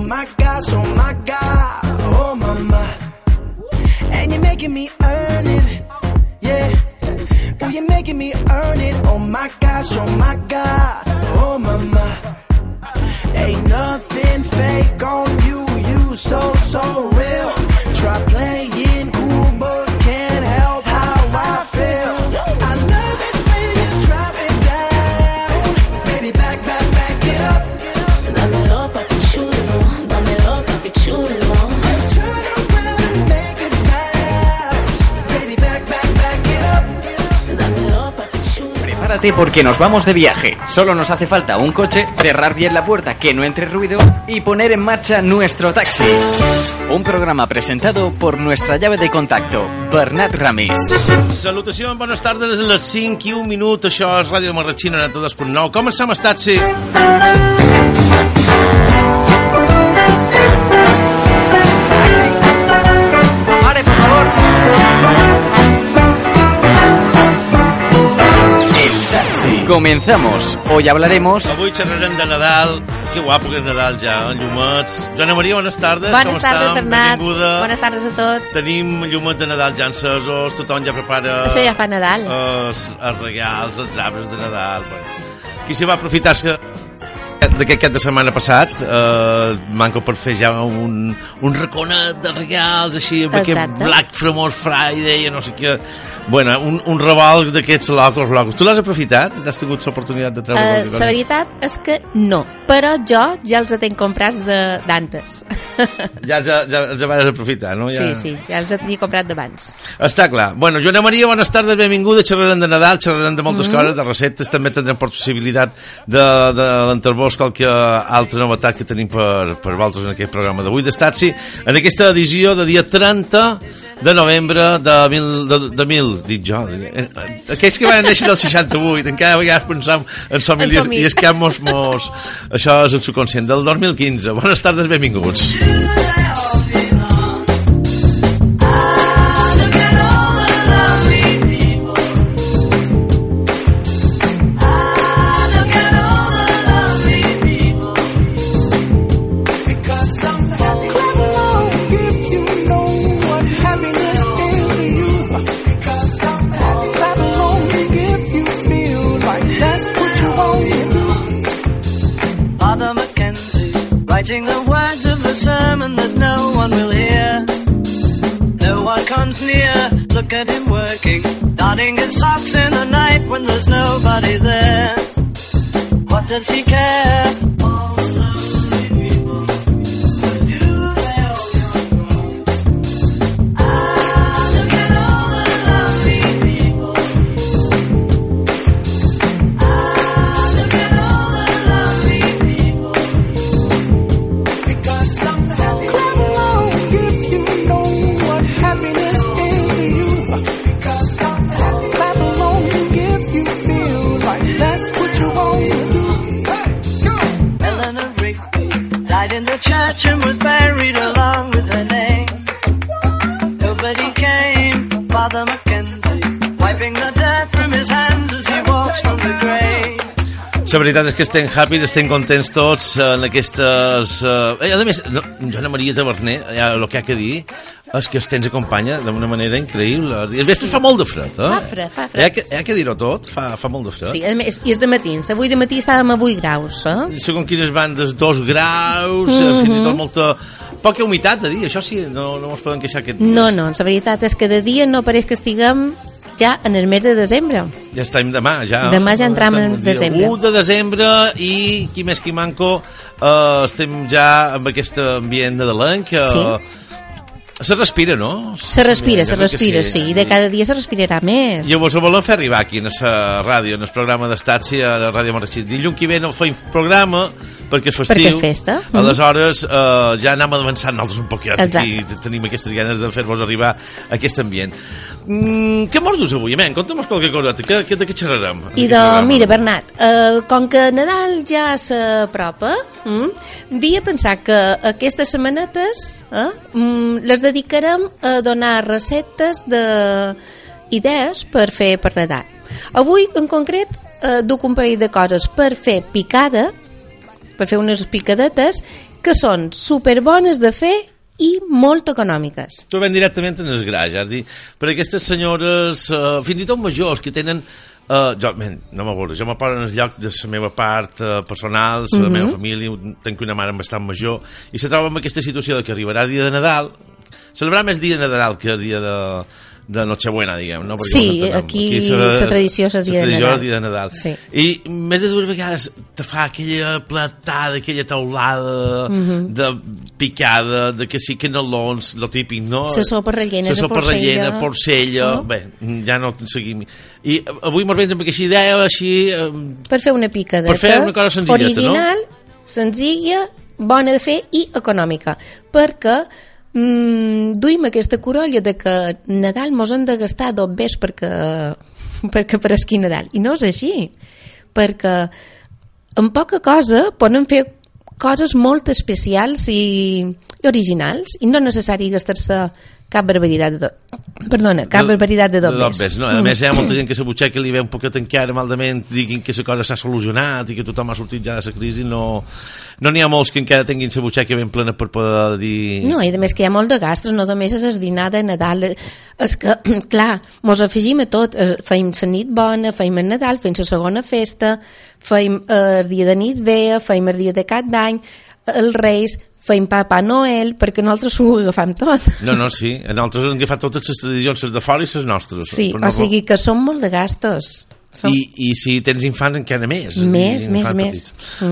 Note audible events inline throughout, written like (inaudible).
my gosh, oh my god, oh my. And you're making me earn it, yeah. Oh, you're making me earn it. Oh my gosh, oh my god, oh my. Ain't nothing fake on you, you so so Prepárate porque nos vamos de viaje. Solo nos hace falta un coche, cerrar bien la puerta, que no entre ruido y poner en marcha nuestro taxi. Un programa presentado por nuestra llave de contacto, Bernat Ramis. Salutacions, bones tardes, a les 5 i un minut, això és Ràdio Marratxina 92.9. Com ens hem estat, sí? Taxi. Comenzamos. Hoy hablaremos Avui xerrarem de Nadal. Que guapo que és Nadal ja, en llumets. Joana Maria, bones tardes. Com Bones tardes, estem? Bernat. Benvinguda. Bones tardes a tots. Tenim llumets de Nadal ja encesos, tothom ja prepara... Això ja fa Nadal. Els, els regals, els arbres de Nadal. Bueno. Qui s'hi va aprofitar que d'aquest cap de setmana passat eh, manco per fer ja un, un raconet de regals així amb aquest Exacte. Black Famous Friday i no sé què bueno, un, un revolc d'aquests locos, locos tu l'has aprofitat? has tingut l'oportunitat de treure Uh, la veritat és que no, però jo ja els tenc comprats de- d'antes. (laughs) ja, ja, ja, ja vas aprofitar no? Ja... Sí, sí, ja els tenia comprat d'abans. Està clar. Bueno, Joana Maria, bones tardes, benvinguda. Xerrarem de Nadal, xerrarem de moltes Mhm. coses, de receptes, també tindrem possibilitat de, de l'enterbós qualque altra novetat que tenim per, per vosaltres en aquest programa d'avui d'Estatsi, en aquesta edició de dia 30 de novembre de mil, de, de mil dic jo, de- eh, aquells que van néixer el 68, encara a vegades pensam en som En i, som-hi. i és que mos, mos, això és el subconscient del 2015. Bones tardes, benvinguts. Because the words of the sermon that no one will hear. No one comes near, look at him working, darning his socks in the night when there's nobody there. What does he care? La veritat és que estem happy, estem contents tots en aquestes... Eh... A més, no, Joana Maria Taverner, ja, el que ha que dir és que es ens acompanya d'una manera increïble. I després fa molt de fred, eh? Fa fred, fa fred. Hi ha que, hi ha que dir-ho tot, fa, fa molt de fred. Sí, a més, i és de matins. Avui de matí estàvem a 8 graus, eh? Segons quines bandes, dos graus, mm -hmm. fins i tot molta... Poca humitat, de dir, això sí, no, no ens poden queixar aquest No, no, la veritat és que de dia no pareix que estiguem ja en el mes de desembre. Ja estem demà, ja. Demà ja entram en desembre. 1 de desembre i, qui més qui manco, eh, estem ja amb aquest ambient nadalenc. que Se respira, no? Se respira, se respira, sí. I de cada dia se respirarà més. I vos ho volem fer arribar aquí, a la ràdio, en el programa d'Estatsi, a la Ràdio Marratxí. Dilluns que ve no feim programa, perquè és festiu. Perquè és festa. Mhm. Aleshores, eh, ja anem avançant nosaltres un poquet Exacte. aquí, tenim aquestes ganes de fer-vos arribar a aquest ambient. Mm, què mos dus avui, men? Conta'm qualque cosa, què, què, de què xerrarem? I de, mira, Bernat, eh, com que Nadal ja s'apropa, mm, havia pensat que aquestes setmanetes eh, mm, les dedicarem a donar receptes de idees per fer per Nadal. Avui, en concret, eh, duc un parell de coses per fer picada, per fer unes picadetes, que són superbones de fer i molt econòmiques. Tu ven directament en gra, ja, dir, per aquestes senyores, uh, fins i tot majors, que tenen... Uh, jo, men, no m'avorro, jo me poso en el lloc de la meva part uh, personal, la Mhm. meva família, tenc una mare bastant major, i se troba en aquesta situació de que arribarà el dia de Nadal, celebrar més dia de Nadal que el dia de, de Nochebuena, diguem, no? Perquè Sí, entenem. aquí se- la tradició és el dia de Nadal. el dia de Nadal. Sí. I més de dues vegades te fa aquella platada, aquella taulada Mhm. de picada, de que sí, canelons, lo típic, no? La sopa rellena La sopa porcella. rellena, porcella... Oh. Bé, ja no seguim. I avui mos vens amb aquesta idea així... per fer una picadeta Per fer una cosa senzilleta, original, senzilla, bona de fer i econòmica perquè mm, duim aquesta corolla de que Nadal mos hem de gastar dos bes perquè, perquè per esquí Nadal. I no és així perquè amb poca cosa podem fer coses molt especials i, i originals i no necessari gastar-se cap barbaritat de do... perdona, cap barbaritat de dos bes. bes, no? A més, hi ha molta gent que s'abutxeca li ve un poquet encara malament, diguin que la cosa s'ha solucionat i que tothom ha sortit ja de la crisi, no no n'hi ha molts que encara tinguin la butxaca ben plena per poder dir... No, i a més que hi ha molt de gastos, no només és el dinar de Nadal. És que, (clears throat) clar, mos afegim a tot. Feim la nit bona, feim el Nadal, feim la segona festa, feim eh, el dia de nit vea, feim el dia de cap d'any, els Reis, feim Papa Noel, perquè nosaltres ho agafam tot. No, no, sí. Nosaltres hem agafat totes les tradicions, les de fora i les nostres. Sí, no o sigui que són molt de gastos. Som... I, I si tens infants encara més. Més, més, més.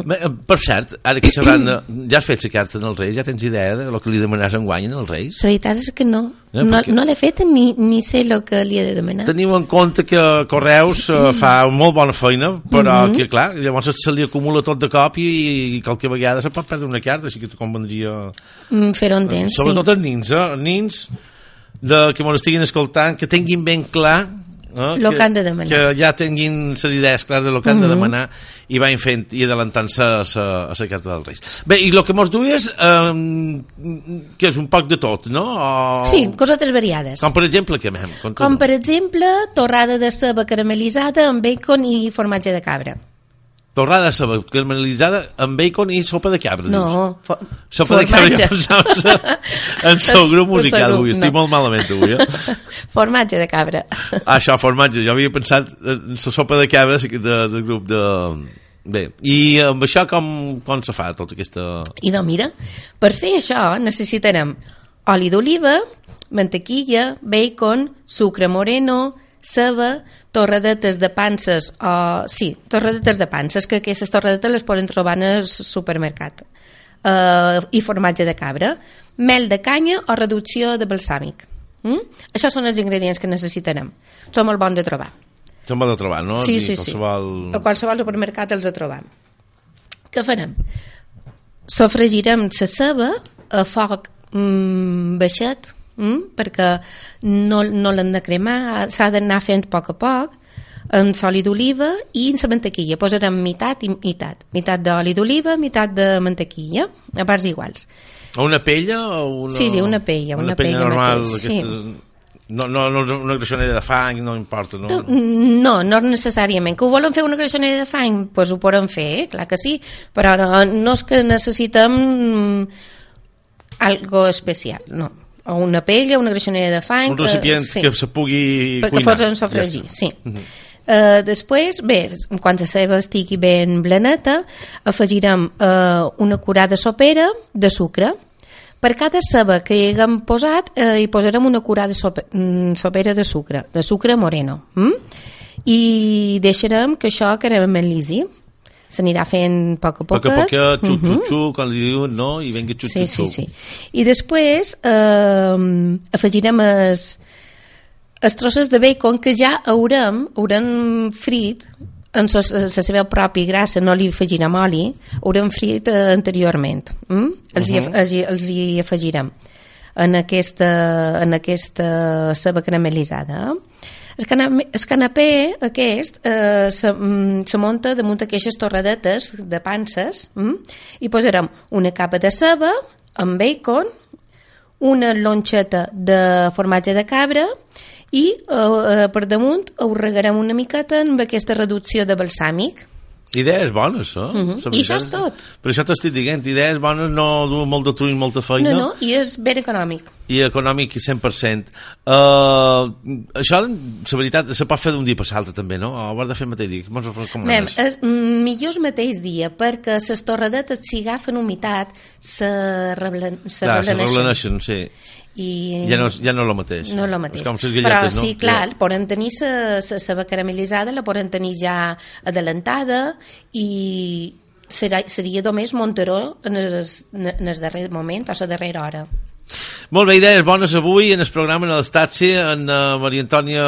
Bé, eh, Per cert, ara que sabran, (clears throat) ja has fet la carta als Reis, ja tens idea de lo que li demanaràs en guany als Reis? La veritat és que no. Eh, No, no l'he fet ni, ni sé el que li he de demanar. Teniu en compte que Correus eh, fa molt bona feina, però Mhm. que, clar, llavors se li acumula tot de cop i, i qualque vegada se pot perdre una carta, així que convendria... Mm, Fer-ho entens, sí. Sobretot els nins, eh? Els nins de, que m'ho estiguin escoltant, que tinguin ben clar eh? Lo que han de demanar. que ja tinguin les idees clares de lo que han Mhm. de demanar i van fent i adelantant-se a la- carta dels Reis. Bé, i el que mos dues, eh, que és un poc de tot, no? O... Sí, cosetes variades. Com per exemple, què mem? Com per exemple, torrada de ceba caramelitzada amb bacon i formatge de cabra. Torrada de ceba caramelitzada amb bacon i sopa de cabra? No, Sopa de cabra, ja formatge. pensava (laughs) en seu grup musical avui. Estic no. molt malament avui, eh? (laughs) formatge de cabra. Ah, això, formatge. Jo havia pensat en la sopa de cabra de, del grup de... Bé, i amb això com, com se fa tota aquesta... I no, mira, per fer això necessitarem oli d'oliva, mantequilla, bacon, sucre moreno, ceba, torradetes de panses, o, sí, torradetes de panses, que aquestes torradetes les poden trobar en el supermercat, uh, i formatge de cabra, mel de canya o reducció de balsàmic. Mm? Això són els ingredients que necessitarem. Són molt bons de trobar. Se'n va de trobar, no? Sí, sí, sí. qualsevol... A qualsevol supermercat els trobam. Què farem? Sofregirem la ceba a foc mm, baixet, mm, perquè no, no l'hem de cremar, s'ha d'anar fent a poc a poc, amb oli d'oliva i la mantequilla. Posarem meitat i meitat. Meitat d'oli d'oliva, meitat de mantequilla, a parts iguals. O una pella o una... Sí, sí, una pella, una pella normal, mateix, aquesta... No, no, no, una greixonera de fang, no importa, no? No, no necessàriament. Que ho volen fer una greixonera de fang, doncs pues ho poden fer, eh? clar que sí, però no, no és que necessitem algo especial, no. O una pella, una greixonera de fang... Un recipient sí, que se pugui perquè cuinar. fos en sofregir, sí. Uh, després, bé, quan la ceba estigui ben blaneta, afegirem uh, una curada sopera de sucre. Per cada ceba que hi haguem posat, eh, hi posarem una curada sope, mm, sopera de sucre, de sucre moreno. Mm? I deixarem que això caramelitzi. S'anirà fent a poc a poc. Poc a poc, xuc, xuc, xuc, quan li diuen no, i venga xuc, Sí, xuc, sí, xuc. sí. I després eh, afegirem els, els trossos de bacon que ja haurem, haurem frit en la seva pròpia grassa no li afegirem oli, haurem frit eh, anteriorment. Mm? Els, hi, els, hi, els hi afegirem en aquesta, en aquesta ceba caramelitzada. El canapé, el canapé aquest eh, se, mm, se munta damunt d'aquestes torradetes de panses mm? i posarem una capa de ceba amb bacon, una lonxeta de formatge de cabra i eh, per damunt ho regarem una miqueta amb aquesta reducció de balsàmic. Idees bones, eh? Mhm. La I això és tot. Per això t'estic dient, idees bones no duen molt de trull, molta feina. No, no, i és ben econòmic. i econòmic i 100%. Uh, això, la veritat, se pot fer d'un dia per l'altre també, no? O ho has de fer el mateix dia? Com, com Mem, és? mm, millor el mateix dia, perquè les torradetes, si agafen humitat, se, reblen, se Clar, se reblaneixen. reblaneixen, sí. I Ja no, ja no és el mateix. no és el mateix. És com Però no? sí, clar, poden tenir la caramelitzada, la poden tenir ja adelantada i serà, seria només Monteró en el, en el darrer moment o la darrera hora. Molt bé, idees bones avui en el programa en l'Estatsi, en uh, Maria Antònia,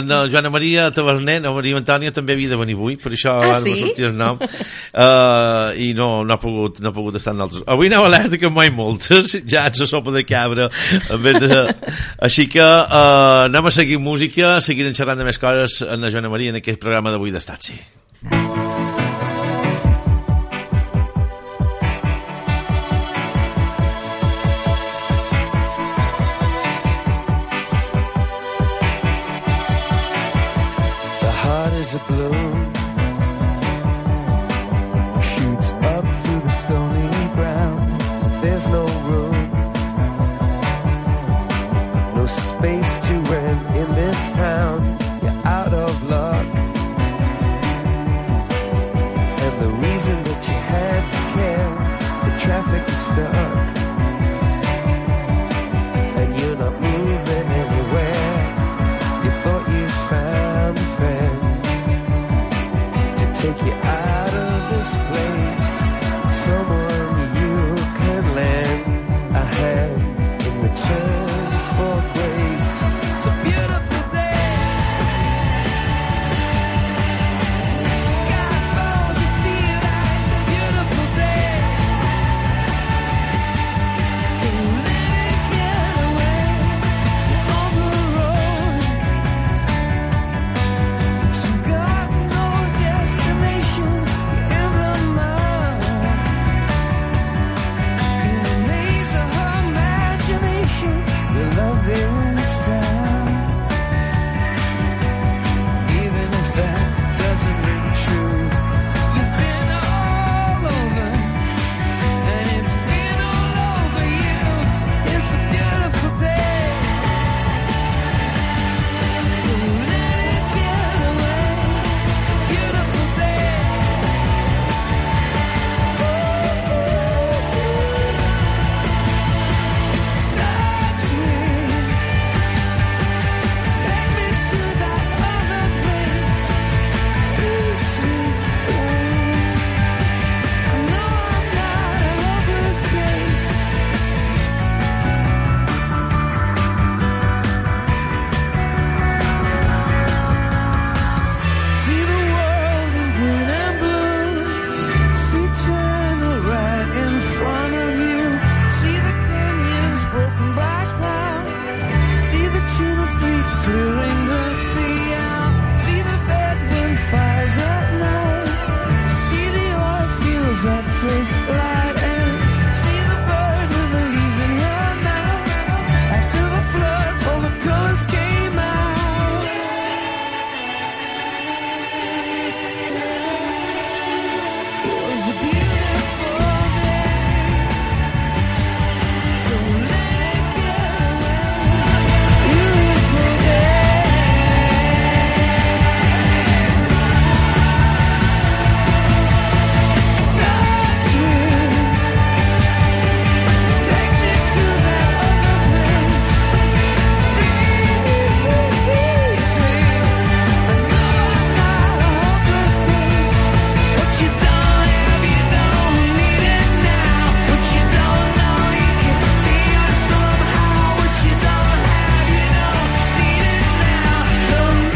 en uh, Joana Maria Taverner, no, Maria Antònia també havia de venir avui, per això Ah, sí? va sortir el nom, uh, i no, no, ha pogut, no ha pogut estar en altres. Avui anava alerta que mai moltes, (laughs) ja ets a sopa de cabra, de... així que uh, anem a seguir música, seguirem xerrant de més coses en la Joana Maria en aquest programa d'avui d'Estatsi. A balloon,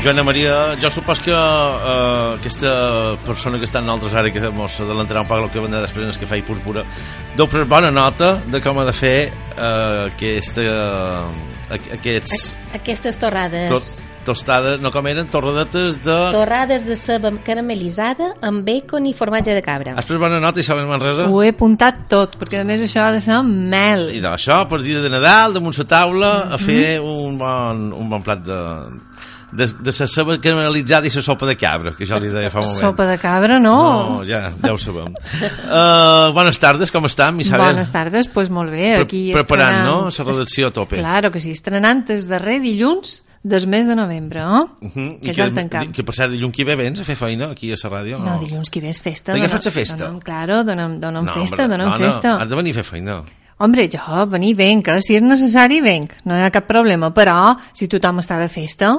Joana Maria, jo supos que uh, aquesta persona que està en altres ara que mos adelantarà un poc el que vendrà després en el cafè i púrpura deu per bona nota de com ha de fer uh, aquesta, uh, aquests Aquestes torrades. tot, tostades, no com eren, torradetes de... Torrades de ceba caramelitzada amb bacon i formatge de cabra. Has pres bona nota, Isabel Manresa? Ho he apuntat tot, perquè a més això ha de ser amb mel. I d'això, per dia de Nadal, damunt la taula, a Mhm. fer un bon, un bon plat de, de, de la ceba caramelitzada i la sopa de cabra, que ja li deia fa un moment. Sopa de cabra, no? No, ja, ja ho sabem. Uh, bones tardes, com estem, Isabel? Bones tardes, doncs molt bé. Pre- Aquí preparant, estrenant- no?, la redacció a tope. Claro que sí, estrenant el darrer dilluns del mes de novembre, eh? Uh -huh. que ja el tancam. que per cert, dilluns que ve vens a fer feina aquí a la ràdio? o No, dilluns que ve és festa. Donem- faig festa? Donem, claro, donem, donem No, festa, hombre, donem no, festa. No, has de venir a fer feina. Hombre, jo, venir venc, eh? si és necessari venc, no hi ha cap problema, però si tothom està de festa,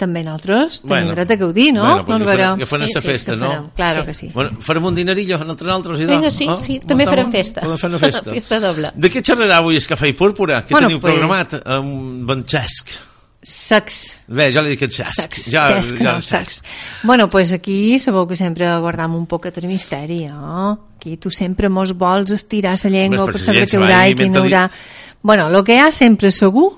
també nosaltres tenim Bueno, dret a gaudir, no? bueno, no farem- que farem esta festa, no? farem, Claro Sí. que sí. Bueno, farem un dinerillo entre nosaltres, idò? Vinga, sí, Oh, sí, també farem festa. Podem fer una festa. (laughs) Festa doble. De què xerrarà avui el Cafè i Púrpura? Què Bueno, teniu pues- programat? Amb Banxesc. Sex. Bé, jo li dic el xesc. Sex, ja, xesc, ja, no, sex. Bueno, pues aquí sabeu que sempre guardam un poquet de misteri, no? Aquí tu sempre mos vols estirar la llengua per saber què hi haurà i què no haurà. Bueno, el que hi ha sempre segur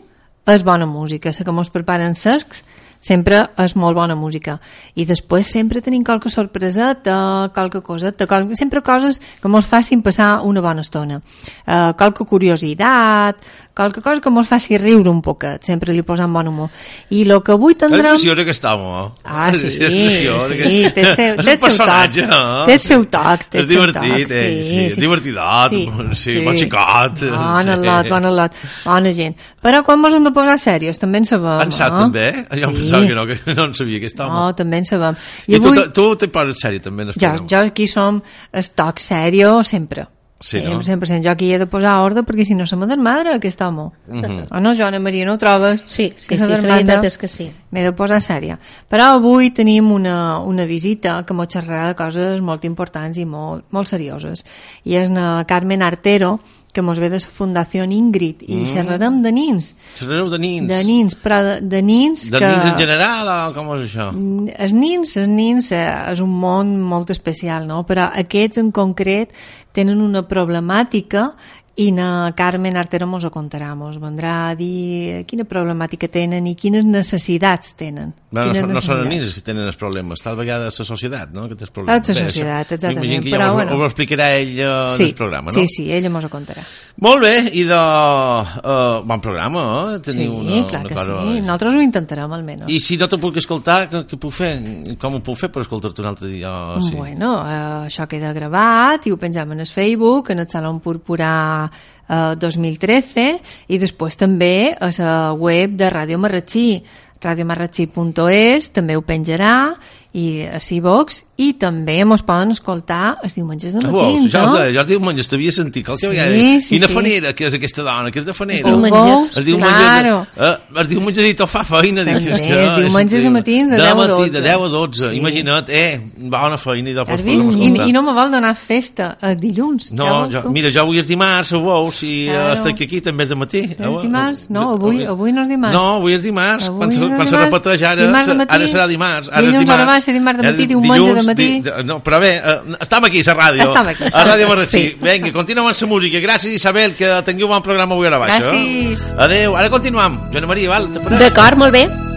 és bona música. La que mos preparen secs sempre és molt bona música. I després sempre tenim qualque sorpreseta, qualque coseta, qualque, sempre coses que mos facin passar una bona estona. Uh, qualque curiositat, qualque cosa que mos faci riure un poquet, sempre li posam bon humor. I el que avui És tindrem... graciós aquest home. Ah, (laughs) sí, És graciós, sí, aquest- té seu, (laughs) és té seu toc. personatge, eh? Té el seu toc, té És el seu divertit, toc, eh? Sí, és divertidot, sí, bon xicot. Bon Sí. al·lot, bon al·lot, bona gent. Però quan mos hem de posar serios, també en sabem, En sap també? Jo em Sí. pensava que no, que (laughs) no en sabia aquest home. No, també en sabem. I, I, tu, avui, tu te poses sèrie també jo, jo aquí som el toc serio sempre. Sí, no? Sempre, sempre. Jo aquí he de posar ordre perquè si no se m'ha desmadre aquest home. Mhm. O no, Joana Maria, no ho trobes? Sí, sí, Que sí, la veritat és que sí. M'he de posar sèria. Però avui tenim una, una visita que m'ho xerrarà de coses molt importants i molt, molt serioses. I és na Carmen Artero, que mos ve de la Fundació Ingrid, i Mm. xerrarem de nins. Sereu de nins. De nins, però de, de nins De que... nins en general o com és això? Els nins, els nins eh, és un món molt especial, no? però aquests en concret tenen una problemàtica i na Carmen Artero mos ho contarà, mos vendrà a dir quina problemàtica tenen i quines necessitats tenen. Bueno, no, quines són- no són els necessitats. que tenen els problemes, tal vegada la societat, no?, que té els Ah, problemes. la Bé, això- societat, exactament, M'imagino que ja però us, bueno. ho explicarà ell uh, Sí, en el programa, no? sí, sí, ella mos ho contarà. Molt bé, i de... Uh, bon programa, eh? Sí, Teniu una, clar una que cosa... sí. Nosaltres ho intentarem, almenys. I si no te puc escoltar, què, què puc fer? Com ho puc fer per escoltar-te un altre dia? Oh, sí. Bueno, eh, això queda gravat i ho penjam en el Facebook, en el Salón Púrpura eh, 2013 i després també a la web de Ràdio Marratxí. Radiomarratxí.es també ho penjarà i a Civox i també mos poden escoltar els diumenges de Ah, Wow, matins, ja, no? no? ja el diumenge t'havia sentit qualque Sí, vegada. sí, Quina sí. fanera que és aquesta dona, que és de fanera. Els diumenges. Els diumenges, Claro. eh, els diumenges oh, fa feina. Dic, També, és que, els diumenges és de matins de de 10 a matí, 12. De 10 a 12, Sí. imagina't, eh, bona feina i de Has vist? I, I no me vol donar festa el dilluns. ja No, jo, tu? mira, jo avui és dimarts, ho veus, si Claro. estic aquí també és de matí. És dimarts? No, avui- avui no és dimarts. No, avui és dimarts. Avui quan no quan se repeteix ara, matí. ara serà dimarts. Ara Dilluns és dimarts. A baixa, dimarts de matí, Eh, diumenge de matí. Di, no, però bé, eh, estem aquí a la ràdio. Estem aquí, A estem Ràdio aquí. Marratxí. Sí. Vinga, continuem amb la música. Gràcies, Isabel, que tingueu bon programa avui a la baixa. Gràcies. Eh? Adéu, ara continuem. Joana Maria, val? D'acord, molt bé.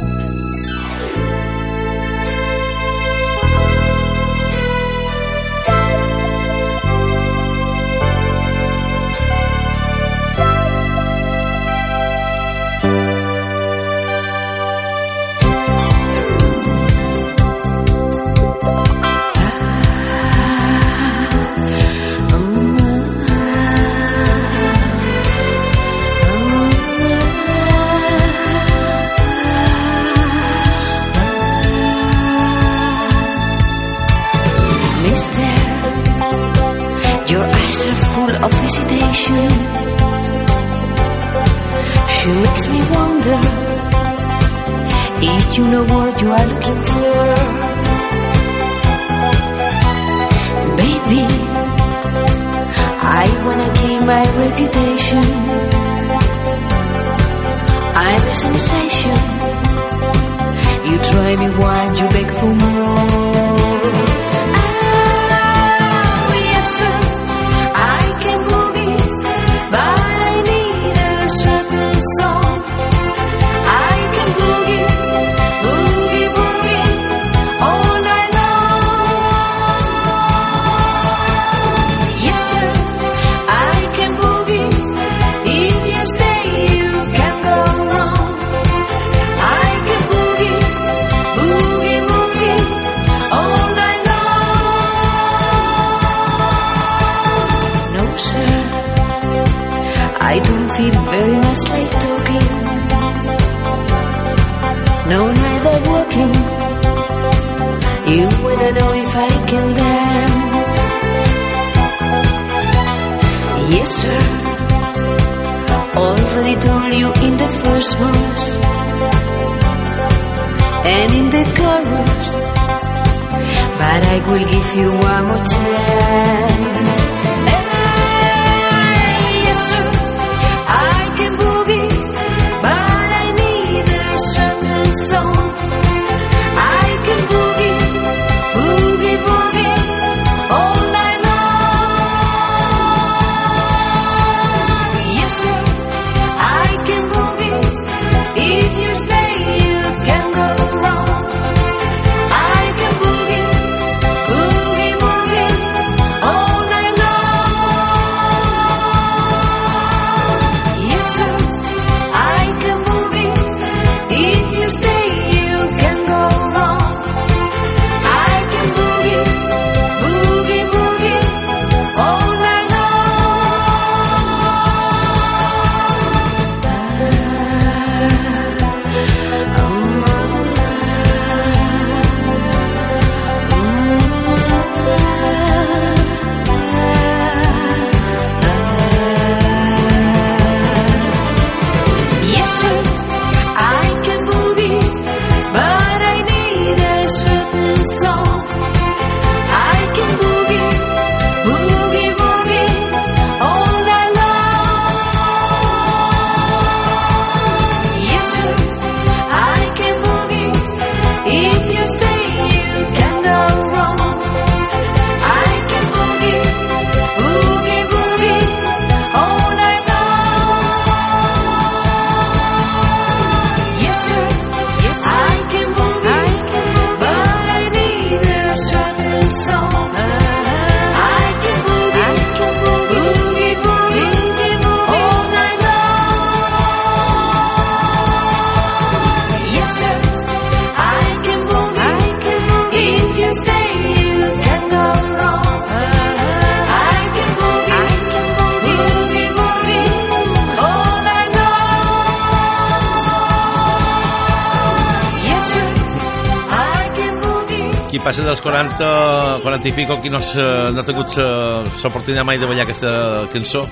40, 40 i pico, qui no, no ha tingut eh, l'oportunitat mai de ballar aquesta cançó.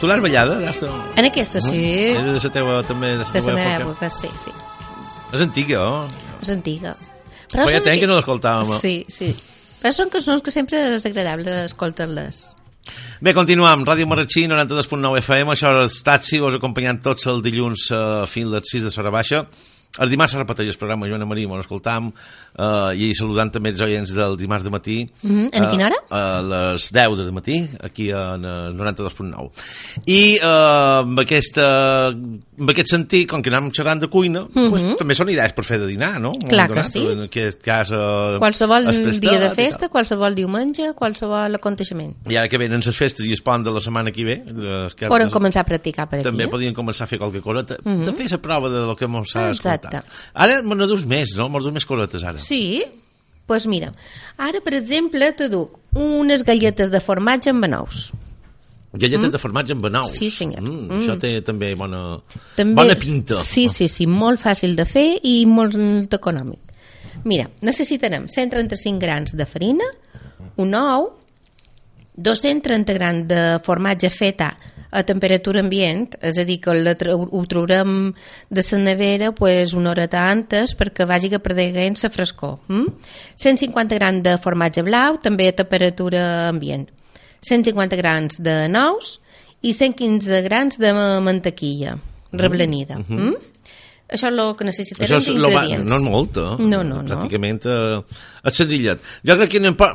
Tu l'has ballada? L'has- En aquesta sí, Era de la teva, també, de la de la teva època. època, sí, sí, És antiga, oh? és antiga. Feia són temps que no l'escoltàvem. Sí, sí. Però són cançons que sempre és agradable escoltar-les. Bé, continuam. Ràdio Marratxí, 92.9 FM. Això és Taxi, us acompanyant tots el dilluns eh, fins a les 6 de Sora Baixa. El dimarts es repeteix el programa Joana Maria, m'ho escoltam, eh, i saludant també els oients del dimarts de matí. Mhm. En quina hora? Eh, a les 10 de matí, aquí en eh, 92.9. I eh, amb, aquesta, amb aquest sentit, com que anem xerrant de cuina, pues, també són idees per fer de dinar, no? Mhm. Clar que sí. En aquest cas... Eh, Qualsevol es prestat dia de festa, qualsevol diumenge, qualsevol aconteixement. I ara que venen les festes i es pont de la setmana que ve... que- Poden començar a practicar per aquí. també eh? podien començar a fer qualque cosa, de, mm -hmm. de fer la prova de lo que mos s'ha Exacte. Ara me n'adus més, no? Dus més cosetes, ara. Sí, doncs pues mira, ara, per exemple, te duc unes galletes de formatge amb nous. Galletes de formatge amb nous. Sí, senyor. Mm, Mm. Això té també bona, També, bona pinta. Sí, sí, sí, molt fàcil de fer i molt econòmic. Mira, necessitarem 135 grans de farina, un ou, 230 grans de formatge feta a temperatura ambient, és a dir, que la, ho traurem de la nevera pues, una horeta antes perquè vagi que perdent la frescor. Mm? 150 grans de formatge blau, també a temperatura ambient. 150 grans de nous i 115 grans de mantequilla reblenida. Mm? Això és el que necessitarem Això és d'ingredients. no és molt, eh? No, no, no. Pràcticament eh, és senzillet. Jo crec que anem per...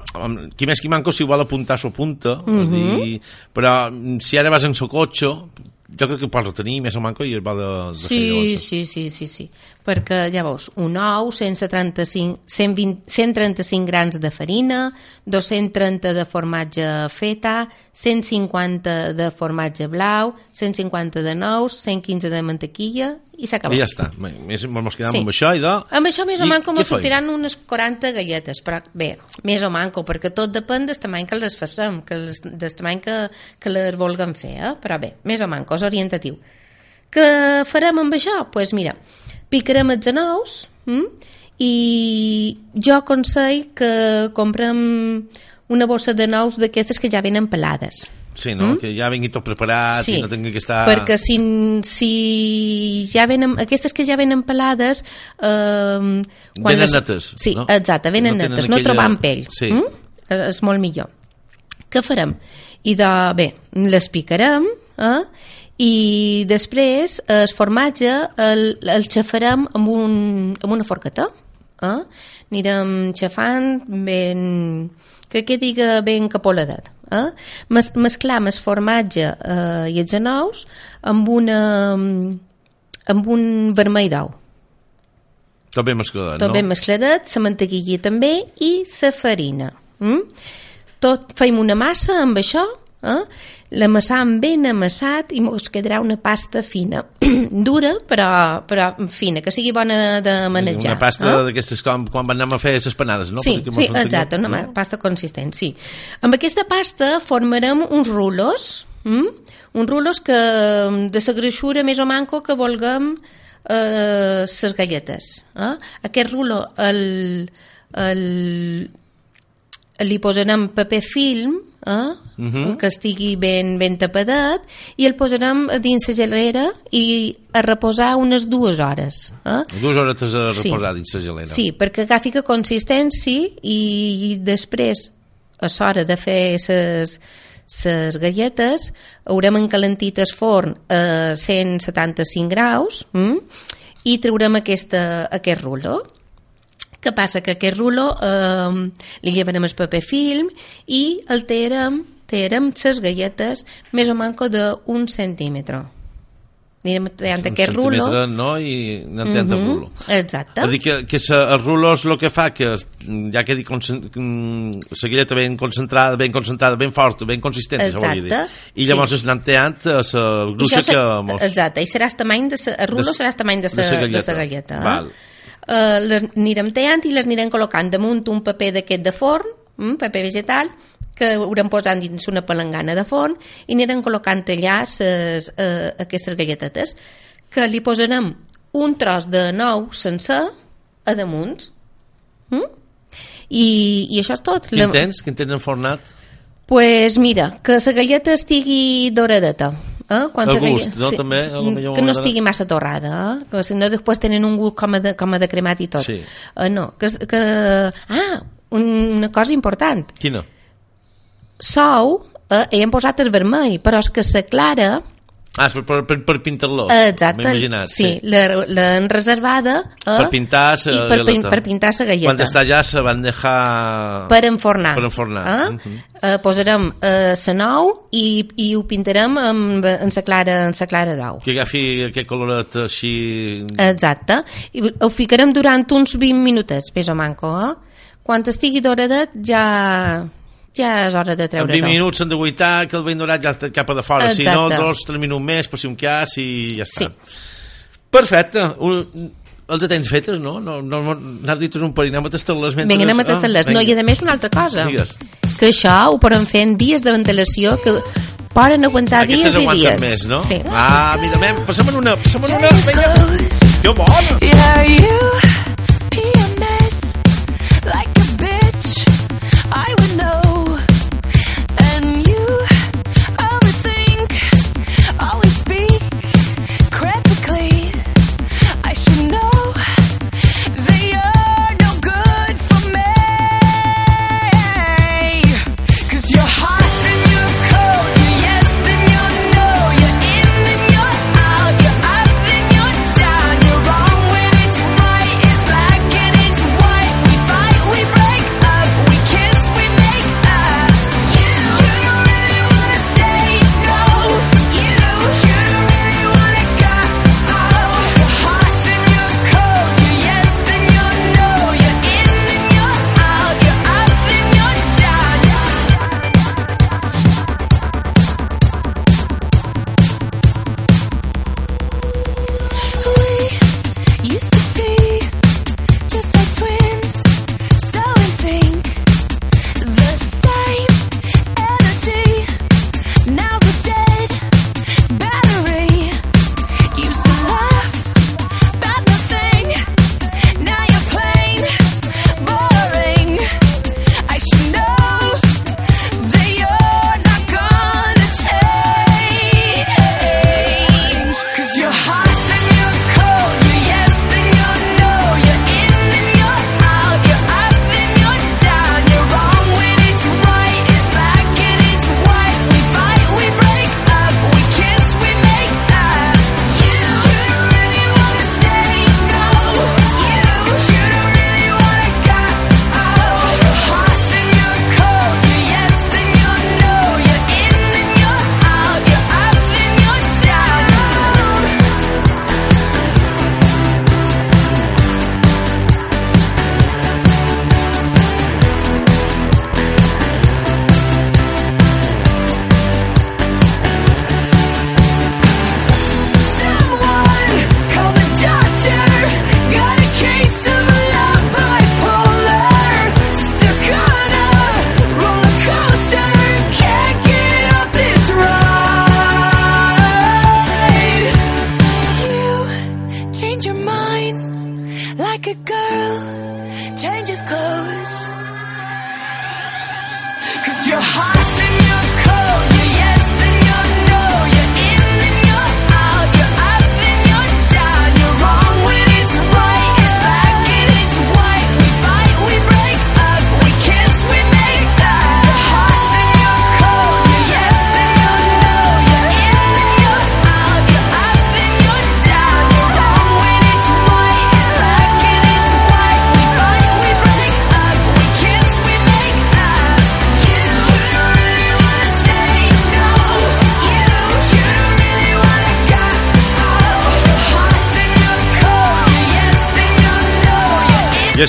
Qui més qui manco, si vol apuntar, s'ho apunta. Mm Mhm. dir, però mm, si ara vas en so cotxe, jo crec que pots retenir més o manco i es va de, de fer Sí, llavors. sí, sí, sí, sí. Perquè, ja veus, un ou, 135, 120, 135 grans de farina, 230 de formatge feta, 150 de formatge blau, 150 de nous, 115 de mantequilla i s'ha I acabat. ja està. Més, ens quedem Sí. amb això i de... Amb això més o I manco mos sortiran unes 40 galletes, però bé, més o manco, perquè tot depèn del tamany que les facem, que les, del tamany que, que les vulguem fer, eh? però bé, més o manco, és orientatiu. Què farem amb això? Doncs pues mira, picarem els anous hm? i jo aconsell que comprem una bossa de nous d'aquestes que ja venen pelades. Sí, no? Mm? Que ja vingui tot preparat i no tingui que estar... perquè si, si ja venen, aquestes que ja venen pelades eh, Venen netes, sí, no? exacte, venen No netes, no aquella- trobant pell Sí. mm? Eh, és molt millor què farem? i de, bé, les picarem eh? I després el formatge el, el xafarem amb, un, amb una forqueta eh? anirem xafant ben, que quedi ben capoladet eh? Mes, mesclam el formatge eh, i els anous amb una amb un vermell d'ou Tot ben mescladat, tot no? ben mescladet, la mantequilla també i la farina. Mm? Tot fem una massa amb això, eh? L'amassam ben amassat i ens quedarà una pasta fina. (clears throat) Dura, però, però fina, que sigui bona de manejar. Una pasta eh? d'aquestes com quan anem a fer les panades, no? Sí, sí, exacte, una ma- pasta consistent, sí. Amb aquesta pasta formarem uns rulos, mm? uns rulos que de la greixura més o manco que vulguem eh, les galletes. Eh? Aquest rulo el, el, li posarem paper film eh? Mhm. que estigui ben, ben tapadet i el posarem dins la gelera i a reposar unes dues hores. Eh? Dues hores a Sí. reposar dins la gelera. Sí, perquè agafi que consistència i, i després a l'hora de fer les les galletes haurem encalentit el forn a 175 graus mm? i traurem aquesta, aquest rulo què passa? Que aquest rulo eh, li llevarem el paper film i el tearem, tearem les galletes més o manco d'un centímetre anirem tallant Un aquest rulo centímetre, no? I anem tenint el Mhm, rulo. exacte És dir, que, que sa, el rulo és el que fa que ja quedi concent- mm, la galleta ben concentrada, ben concentrada, ben forta, ben consistent, això volia dir. Exacte, I sí. llavors es anem a la I gruixa que... Mos... Exacte, i serà el tamany de sa, el rulo De- serà el tamany de sa, sa de galleta. sa galleta. eh? Val. Uh, les anirem tallant i les anirem col·locant damunt un paper d'aquest de forn, mm, paper vegetal, que haurem posant dins una palangana de forn i anirem col·locant allà ses, uh, aquestes galletetes que li posarem un tros de nou sencer a damunt mm? I, i això és tot Quin tens? Quin tens enfornat? pues mira, que la galleta estigui doradeta. Eh? Quan El gust, no? També, a lo millor que no estigui massa torrada, eh? que si no després tenen un gust com a de, com a de cremat i tot. Sí. Eh, no, que, que... Ah, una cosa important. Quina? Sou, eh, hi hem posat el vermell, però és que la clara... Ah, per, per, per, per pintar-lo. Exacte, M'he imaginat, sí, la- l'han reservada eh? Per pintar la per, galleta. per pintar la galleta. Quan està ja se van deixar... per enfornar. Per enfornar. Eh? Mhm. Eh, posarem eh, la nou i, i ho pintarem amb, en la clara, en la clara d'ou. Que agafi aquest coloret així... Exacte. I ho ficarem durant uns 20 minutets, més o manco, eh? Quan estigui doradet ja, ja és hora de En treure 20 minuts s'han de guaitar, que el vent dorat ja està cap a de fora. Si no, Exacte. dos, tres minuts més, per si un cas, i ja està. Sí. Perfecte. Un, els tens fetes, no? no, no, no N'has dit un parell, anem a tastar-les mentre... Vinga, anem a tastar-les. no, i a més una altra cosa. Digues. Que això ho podem fer en dies de ventilació que poden aguantar Aquestes dies i dies. més, no? Sí. Ah, mira, passem en una, passem en una, vinga. Que bona! Yeah, you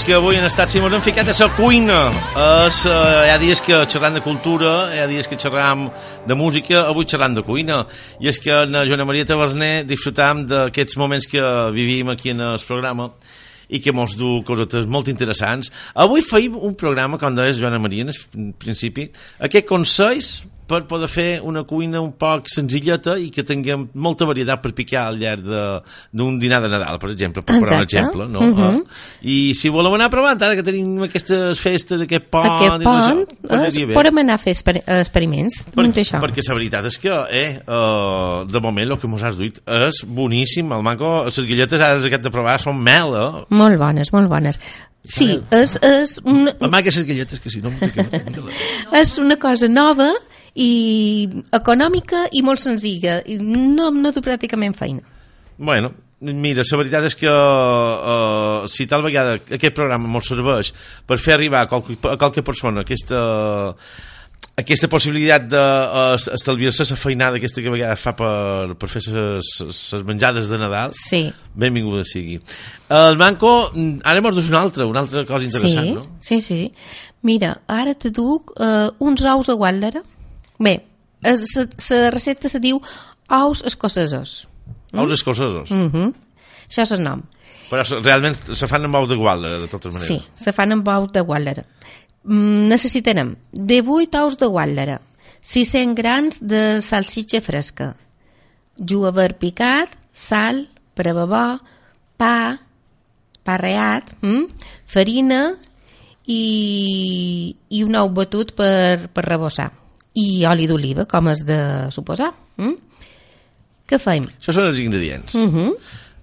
que avui en estat si mos hem ficat a la cuina. És, uh, hi ha dies que xerram de cultura, hi ha dies que xerram de música, avui xerram de cuina. I és que en Joana Maria Taverner disfrutam d'aquests moments que vivim aquí en el programa i que mos du cosetes molt interessants. Avui feim un programa, com deies Joana Maria, en principi, aquest consells per poder fer una cuina un poc senzilleta i que tinguem molta varietat per picar al llarg de- d'un dinar de Nadal, per exemple, per posar un Exacte. exemple. No? Mhm. Eh? I si volem anar provant, ara que tenim aquestes festes, aquest pont... Aquest pont, eh, podem anar a fer exper experiments Per, això. perquè la veritat és que eh, uh, de moment el que mos has duit és boníssim el manco, les galletes ara que de provar són mel eh? Molt bones, molt bones. Sí, és, és, una, amaga les galletes que si no (laughs) és una cosa nova i econòmica i molt senzilla. I no, no du pràcticament feina. Bueno, mira, la veritat és que uh, si tal vegada aquest programa ens serveix per fer arribar a qualque, a qualque persona aquesta aquesta possibilitat d'estalviar-se la feinada aquesta que a vegades fa per, per fer les menjades de Nadal Sí. benvinguda sigui el Manco, ara mos dus una altra una altra cosa interessant, sí, no? sí, sí. Mira, ara te duc uh, uns ous de guàtlera. Bé, la recepta se diu ous escocesos. ous escocesos Mm -hmm. Això és el nom. però realment se fan amb ou de gualda de totes maneres Sí, se fan amb ous de guàtlera. Mm, necessitarem 18 ous de guàtlera, 600 grans de salsitxa fresca, jugaver picat, sal, prebabó, pa, pa reat, mm? farina i, i un ou batut per, per rebossar. I oli d'oliva, com és de suposar. Mm? Què fem? això són els ingredients Mm -hmm.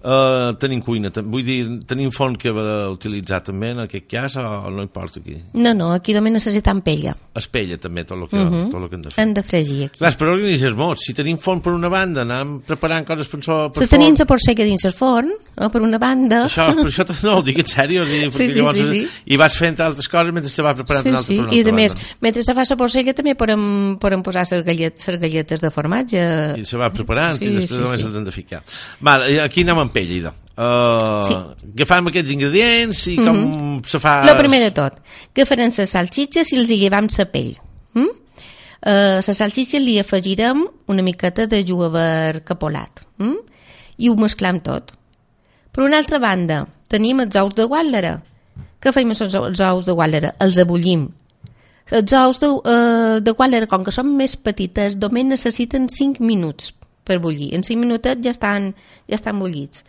Uh, tenim cuina, vull dir, tenim forn que va utilitzar també en aquest cas o no importa aquí? No, no, aquí només necessitem pella. Espella també tot el que, Mhm. tot el que hem de fer. Hem de fregir aquí. Clar, però organitzes molt. Si tenim forn per una banda, anem preparant coses per, so, per Se tenim la porcega dins el forn, eh, per una banda. Això, (laughs) per això no, ho dic en sèrio. Sí, sí, llavors, sí, sí. I vas fent altres coses mentre se va preparant Sí, una altra sí, per una i altra a més, banda. mentre se fa la porcella també podem, podem posar les galletes, les galletes de formatge. I se va preparant Sí, i després sí, només sí. se'ls hem de ficar. Val, i aquí anem amb pell, idò. Uh, Sí. Agafam aquests ingredients i com Mhm. se fa... Lo primer de tot, que farem les salsitxes i els hi llevam la pell. Mm? Uh, la salsitxa li afegirem una miqueta de jugaver capolat mm? i ho mesclam tot. Per una altra banda, tenim els ous de guàtlera. Què fem amb els, ous de guàtlera? Els abullim. Els ous de, uh, de guàtlera, com que són més petites, només necessiten 5 minuts per bullir. En 5 minutets ja estan, ja estan bullits.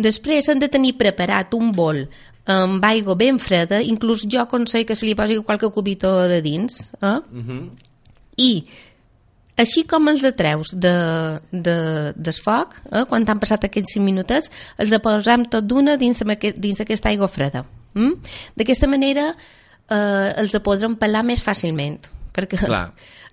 Després han de tenir preparat un bol amb aigua ben freda, inclús jo aconsello que se li posi qualque cubito de dins, eh? Mhm. i així com els atreus de, de, del foc, eh, quan han passat aquests 5 minutets, els posem tot d'una dins, dins aquesta aigua freda. Mm? D'aquesta manera eh, els podrem pelar més fàcilment, perquè Clar.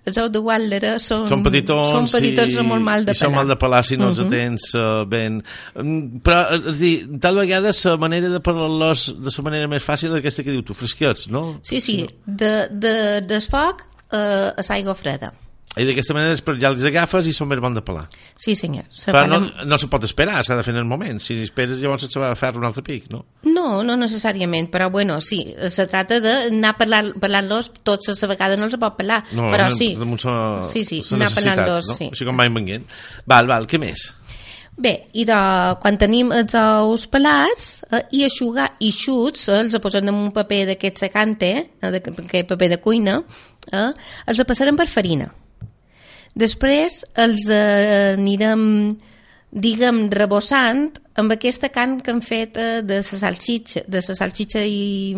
Els ous de Guàtlera són, Són petitons, són petitons i, molt mal de i són mal de pelar si no els Mhm. tens uh, ben... Mm, Però, eh, és dir, tal vegada la manera de pelar-los de la manera més fàcil és aquesta que diu tu, fresquets, no? Sí, sí, de, de, del foc eh, a l'aigua freda. I d'aquesta manera després ja els agafes i són més bons de pelar. Sí, senyor. Se Però fan no, no se pot esperar, s'ha de fer en el moment. Si esperes, llavors se va a fer un altre pic, no? No, no necessàriament, però bueno, sí, se trata d'anar parlant-los tots a la vegada, no els pot parlar, No, però sí. sa, Sí, sí, anar parlant-los, no? sí. Així com van venguent. Val, val, què més? Bé, i de, quan tenim els ous pelats eh, i aixugar eixuts, eh, els posem en un paper d'aquest secante, eh, de- aquest paper de cuina, eh, els passarem per farina. Després els eh, anirem, diguem, rebossant amb aquesta carn que hem fet eh, de la salsitxa, de la salsitxa i,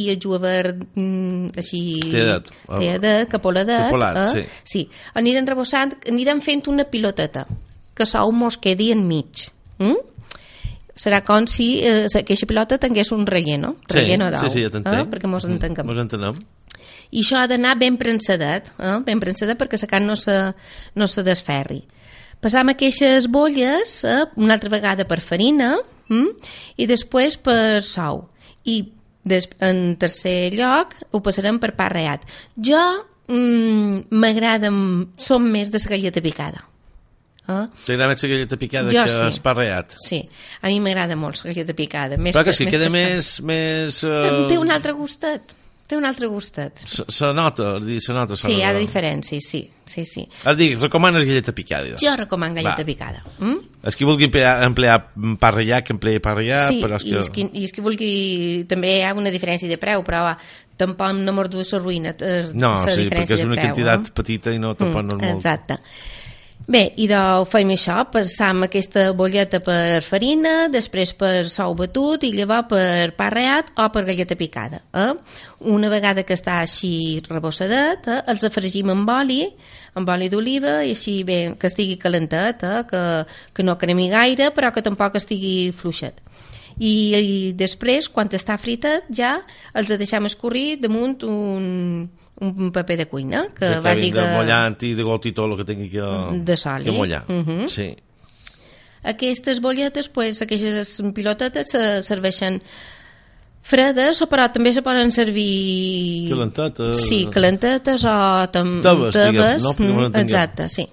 i el jugaver mm, així... Teadet. Teadet, capoladet. Capolat, eh? sí. Anirem rebossant, anirem fent una piloteta que sou mos quedi enmig. Mm? Serà com si eh, aquesta pilota tingués un relleno, Sí, relleno d'ou, sí, sí, ja t'entenc. eh? perquè mos entenguem. Mos entenem. I això ha d'anar ben prensadet, eh? ben prensadet perquè la carn no se, no se desferri. Passam aquestes bolles eh? una altra vegada per farina hm? i després per sou. I des, en tercer lloc ho passarem per pa reat. Jo mm, m'agrada, som més de la galleta picada. Eh? T'agrada més la galleta picada Jo que sí. esparreat? Sí, a mi m'agrada molt la galleta picada. Més Però que sí, queda que- més... més Té uh, un altre gustet, té un altre gustet. se, se nota, dir, se nota. Sí, hi ha diferències, sí, sí, sí. A dir, recomanes galleta picada. Jo recomano galleta Va. picada. Mm? És qui vulgui emplear, emplear parrellà, que empleï parrellà, sí, però és i, que... és qui, i és qui vulgui... També hi ha una diferència de preu, però va, tampoc no m'ordua la ruïna eh, No, sí, perquè és una quantitat eh? petita i no, tampoc no és molt... Exacte. Bé, i de fem això, passam aquesta bolleta per farina, després per sou batut i llavors per pa reat o per galleta picada. Eh? Una vegada que està així rebossadet, eh? els afregim amb oli, amb oli d'oliva, i així bé, que estigui calentet, eh? que, que no cremi gaire, però que tampoc estigui fluixet. I, i després, quan està fritat, ja els deixem escorrir damunt un, un paper de cuina, que, que vagi de mullant i de got i tot el que tingui que, De sol, que eh? mullar. Mhm. Sí. Aquestes bolletes, pues, aquestes pilotetes se serveixen fredes, o però també se poden servir... Calentetes. Sí, calentetes o tam... Diguem, tebes, no? Mm. Exacte, sí.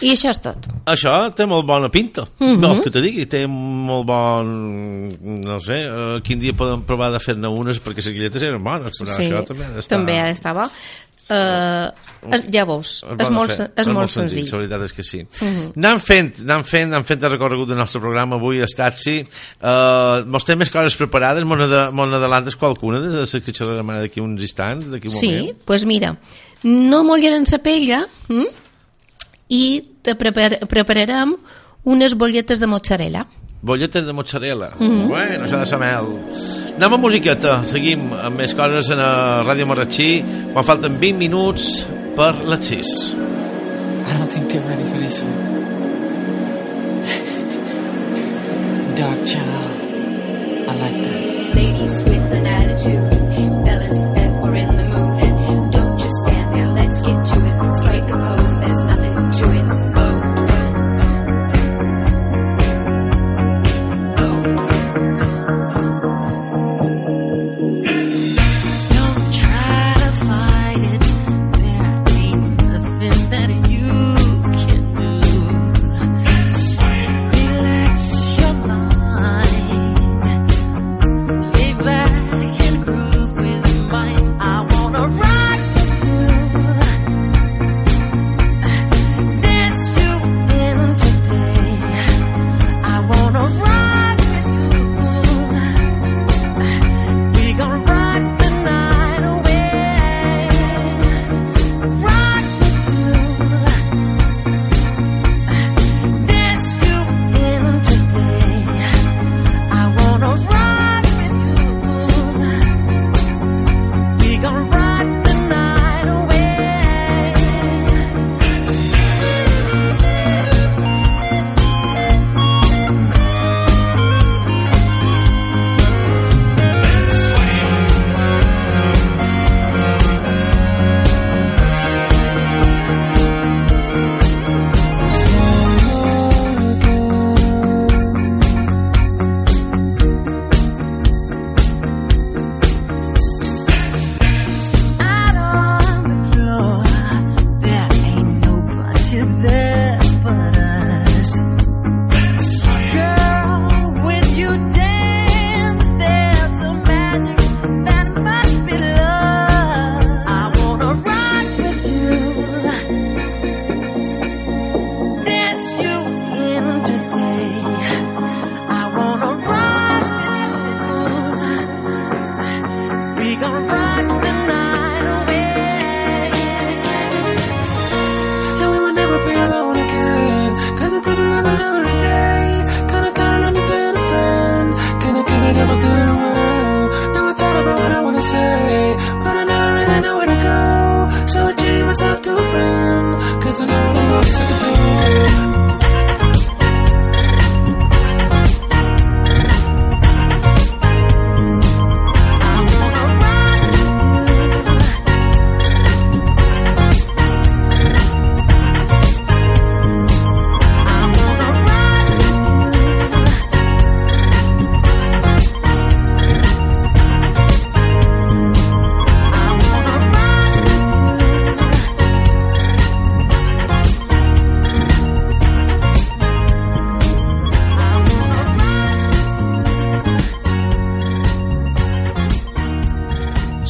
I això és tot. Això té molt bona pinta. Mhm. No, que te digui, té molt bon... No sé, uh, quin dia podem provar de fer-ne unes, perquè les guilletes eren bones, però sí, això també ha d'estar... també ha d'estar bo. Uh, ja veus, és pot molt, fer, sen- és molt senzill. La veritat és que sí. Mhm. Anem fent, anem fent, anem fent el recorregut del nostre programa avui a Statsi. Uh, mos té més coses preparades, mos n'ada- mos n'adalantes qualcuna de les que xerrarem d'aquí uns instants, d'aquí un Sí, moment? doncs pues mira, no mullarem la pella hm? I te prepar prepararem unes bolletes de mozzarella. Bolletes de mozzarella. Mhm. Bueno, això de ser mel. Anem a musiqueta. Seguim amb més coses a la Ràdio Marratxí quan falten 20 minuts per les 6. I don't think they're ready for this one. Dark child. I like that. Ladies with an attitude,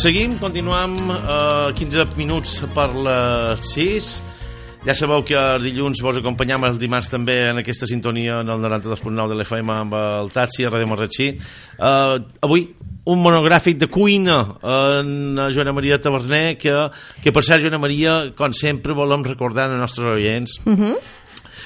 seguim, continuam eh, 15 minuts per les 6. Ja sabeu que els dilluns vos acompanyam els dimarts també en aquesta sintonia en el 92.9 de l'FM amb el Taxi a Ràdio Marratxí. Uh, avui un monogràfic de cuina en Joana Maria Taverner que, que per cert Joana Maria com sempre volem recordar als nostres oients Mhm.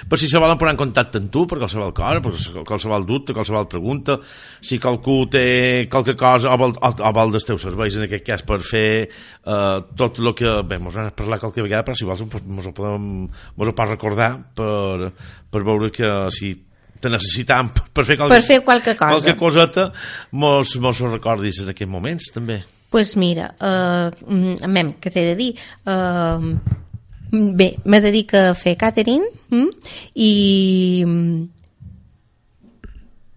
Per si se volen posar en contacte amb tu per qualsevol cosa, per qualsevol dubte qualsevol pregunta, si qualcú té qualque cosa o vol, o, o vol dels teus serveis en aquest cas per fer uh, tot el que, bé, mos han parlat qualque vegada però si vols mos ho podem mos ho pots recordar per, per veure que si te necessitam per fer qualque, Per fer qualque cosa. qualque coseta mos, mos ho recordis en aquests moments també pues mira, uh, mem, què t'he de dir? Uh, bé, me dedico a fer catering mm? i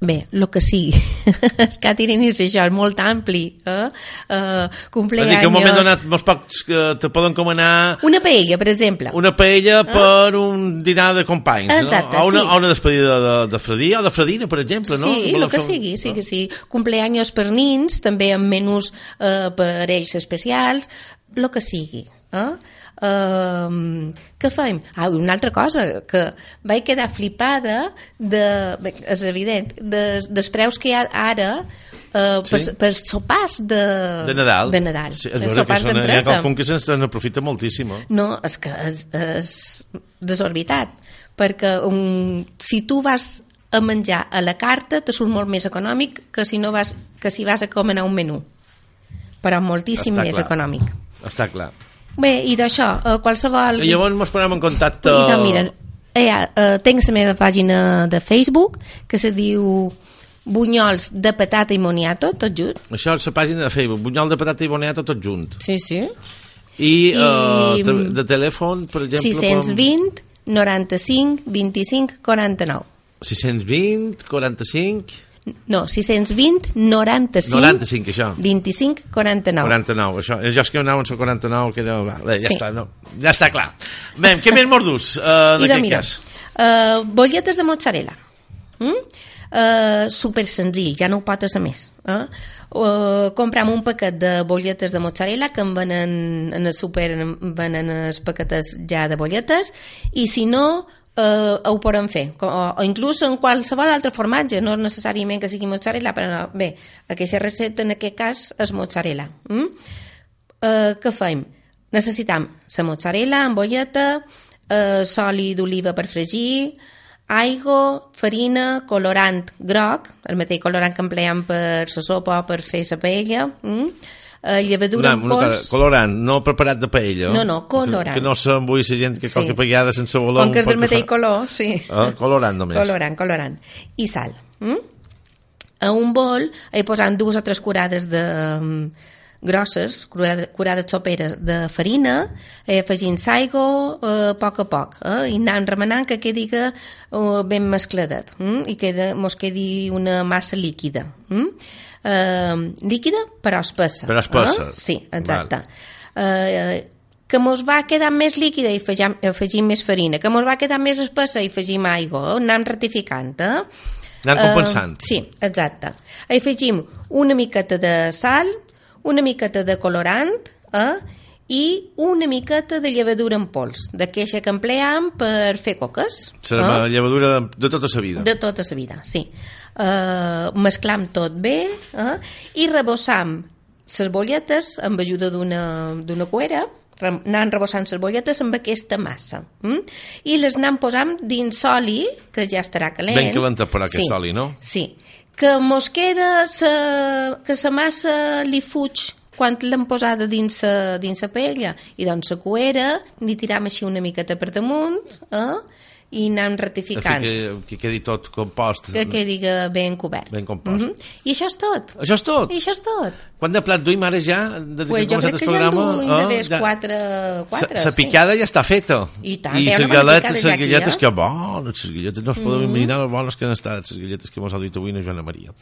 bé, el que sigui (laughs) el catering és això, és molt ampli eh? Uh, Vull dir que en un moment cumpleaños donat mos pots, que te poden comanar una paella, per exemple una paella per un dinar de companys, Exacte, no? O una, sí. o una despedida de, de Fredí o de Fredina, per exemple, no? Sí, el que fer- sigui, sí que sí. Cumpleaños per nins, també amb menús eh, per ells especials, el que sigui. Eh? Uh, què fem? Ah, una altra cosa, que vaig quedar flipada de, bé, és evident, de, dels preus que hi ha ara uh, per, Sí. per sopars de, De Nadal. De Nadal. Sí, és de vera que són, hi ha qualcun que se'n n'aprofita moltíssim. Eh? No, és que és, és desorbitat, perquè um, si tu vas a menjar a la carta te surt molt més econòmic que si, no vas, que si vas a comanar un menú però moltíssim Està més clar. econòmic Està clar. Bé, i d'això, eh, qualsevol I llavors mos posem en contacte... I mira, eh, eh, tinc la meva pàgina de Facebook que se diu Bunyols de patata i moniato, tot junt. Això és la pàgina de Facebook, Bunyol de patata i boniato tot junt. sí, sí. I, I- eh, de, de telèfon, per exemple... 620 95 25 49 podem- 620, 45... No, 620 95 95, això. 25 49. 49, això. Jo és que anava en el 49, que deu... Ja Sí. està, no. Ja està clar. Bé, què més mordus, uh, en aquest mira, cas? uh, bolletes de mozzarella. Mm? Uh, super senzill, ja no ho pot ser més. Eh? Uh, compram un paquet de bolletes de mozzarella que en venen en el super en venen els paquetes ja de bolletes i si no eh, ho podem fer o, o inclús en qualsevol altre formatge no necessàriament que sigui mozzarella però bé, aquesta recepta en aquest cas és mozzarella mm? eh, què fem? necessitam la mozzarella amb bolleta eh, soli d'oliva per fregir aigua, farina, colorant groc, el mateix colorant que empleem per la sopa o per fer la paella, mm? Eh, llevadura Una, en pols, colorant, no preparat de paella. No, no, colorant. Que, que no s'embui la gent que Sí. qualque vegada sense voler... com que és del mateix color, sí. Ah, colorant només. Colorant, colorant. I sal. Mm? A un bol he posat dues o tres curades de mm, grosses, curades, curades soperes de farina, he afegint l'aigua eh, a poc a poc, eh? i anant remenant que quedi que, eh, ben mescladet, mm? i queda, mos quedi una massa líquida. Mm? Eh, líquida però espessa. Però espessa. Eh? Sí, exacte. Eh, que mos va quedar més líquida i afegim, afegim més farina, que mos va quedar més espessa i afegim aigua, eh? anem ratificant, eh? Anant compensant. Eh, sí, exacte. Hi afegim una miqueta de sal, una miqueta de colorant eh? i una miqueta de llevadura en pols, d'aquesta que empleam per fer coques. La eh? llevadura de tota la vida. De tota la vida, sí. Uh, mesclam tot bé uh, i rebossam les bolletes amb ajuda d'una cuera anant rebossant les bolletes amb aquesta massa mm? i les anem posant dins oli que ja estarà calent Ben calenta per aquest sí, oli, no? Sí, que mos queda sa, que la massa li fuig quan l'hem posada dins sa, dins la paella i doncs la cuera li tiram així una miqueta per damunt eh? I anem ratificant Que, que quedi tot compost. que quedi ben cobert. Ben compost. Mhm. I això és tot. Això és tot? I això és tot. Quant de plat duim ara ja? De, Pues jo crec que ja en duim de més quatre, quatre, La picada ja està feta. I tant, I hi ha les galetes, les galletes eh? que bones, les galletes, no es podeu Mhm. imaginar les bones que han estat, les galletes que mos ha dit avui la Joana Maria.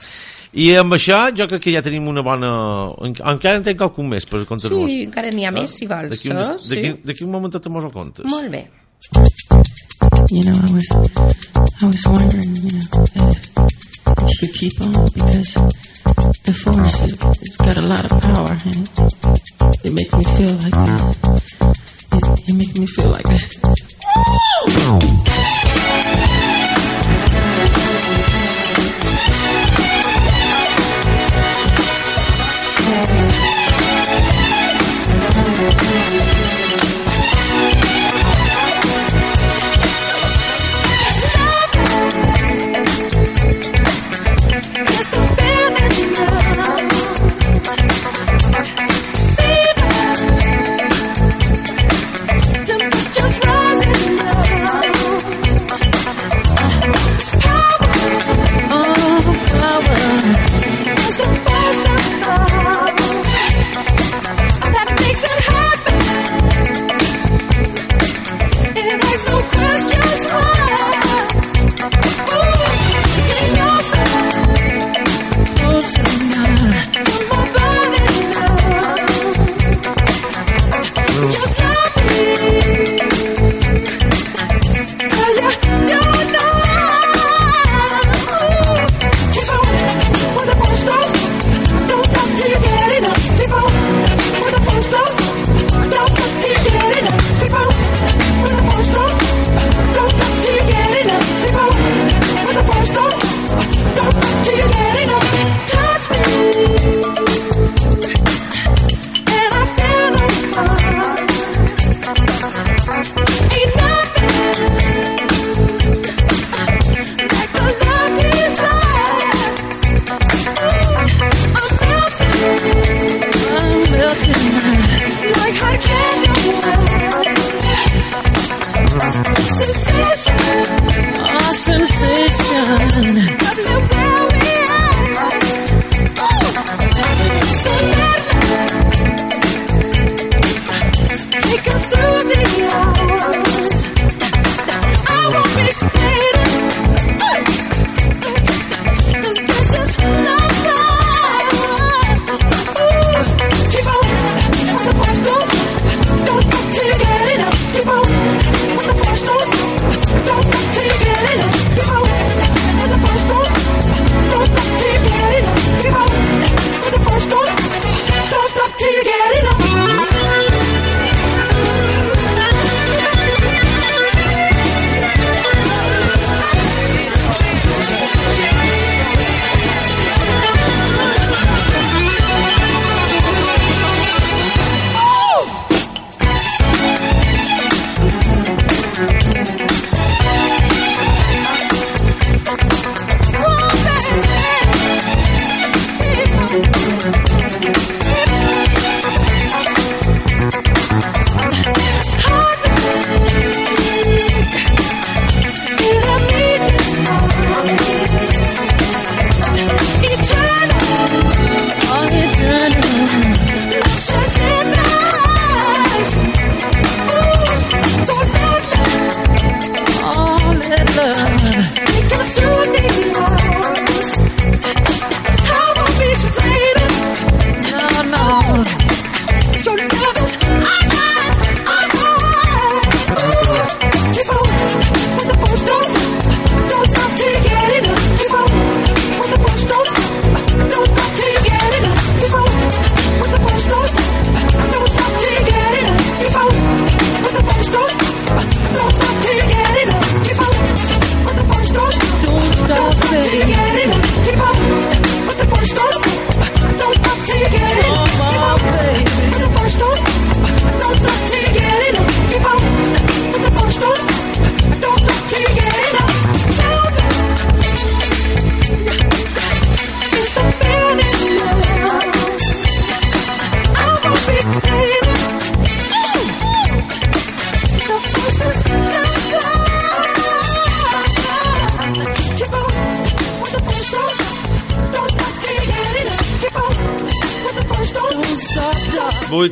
I amb això jo crec que ja tenim una bona... en- Encara en tenc qualcun més per contar-vos. Sí, encara n'hi ha més, si vols. D'aquí un, eh? Sí. un momentet mos ho contes. Molt bé. you know, I was I was wondering, you know, if she could keep on because the force it, has got a lot of power and it, it makes me feel like uh, it, it, it makes me feel like. (laughs)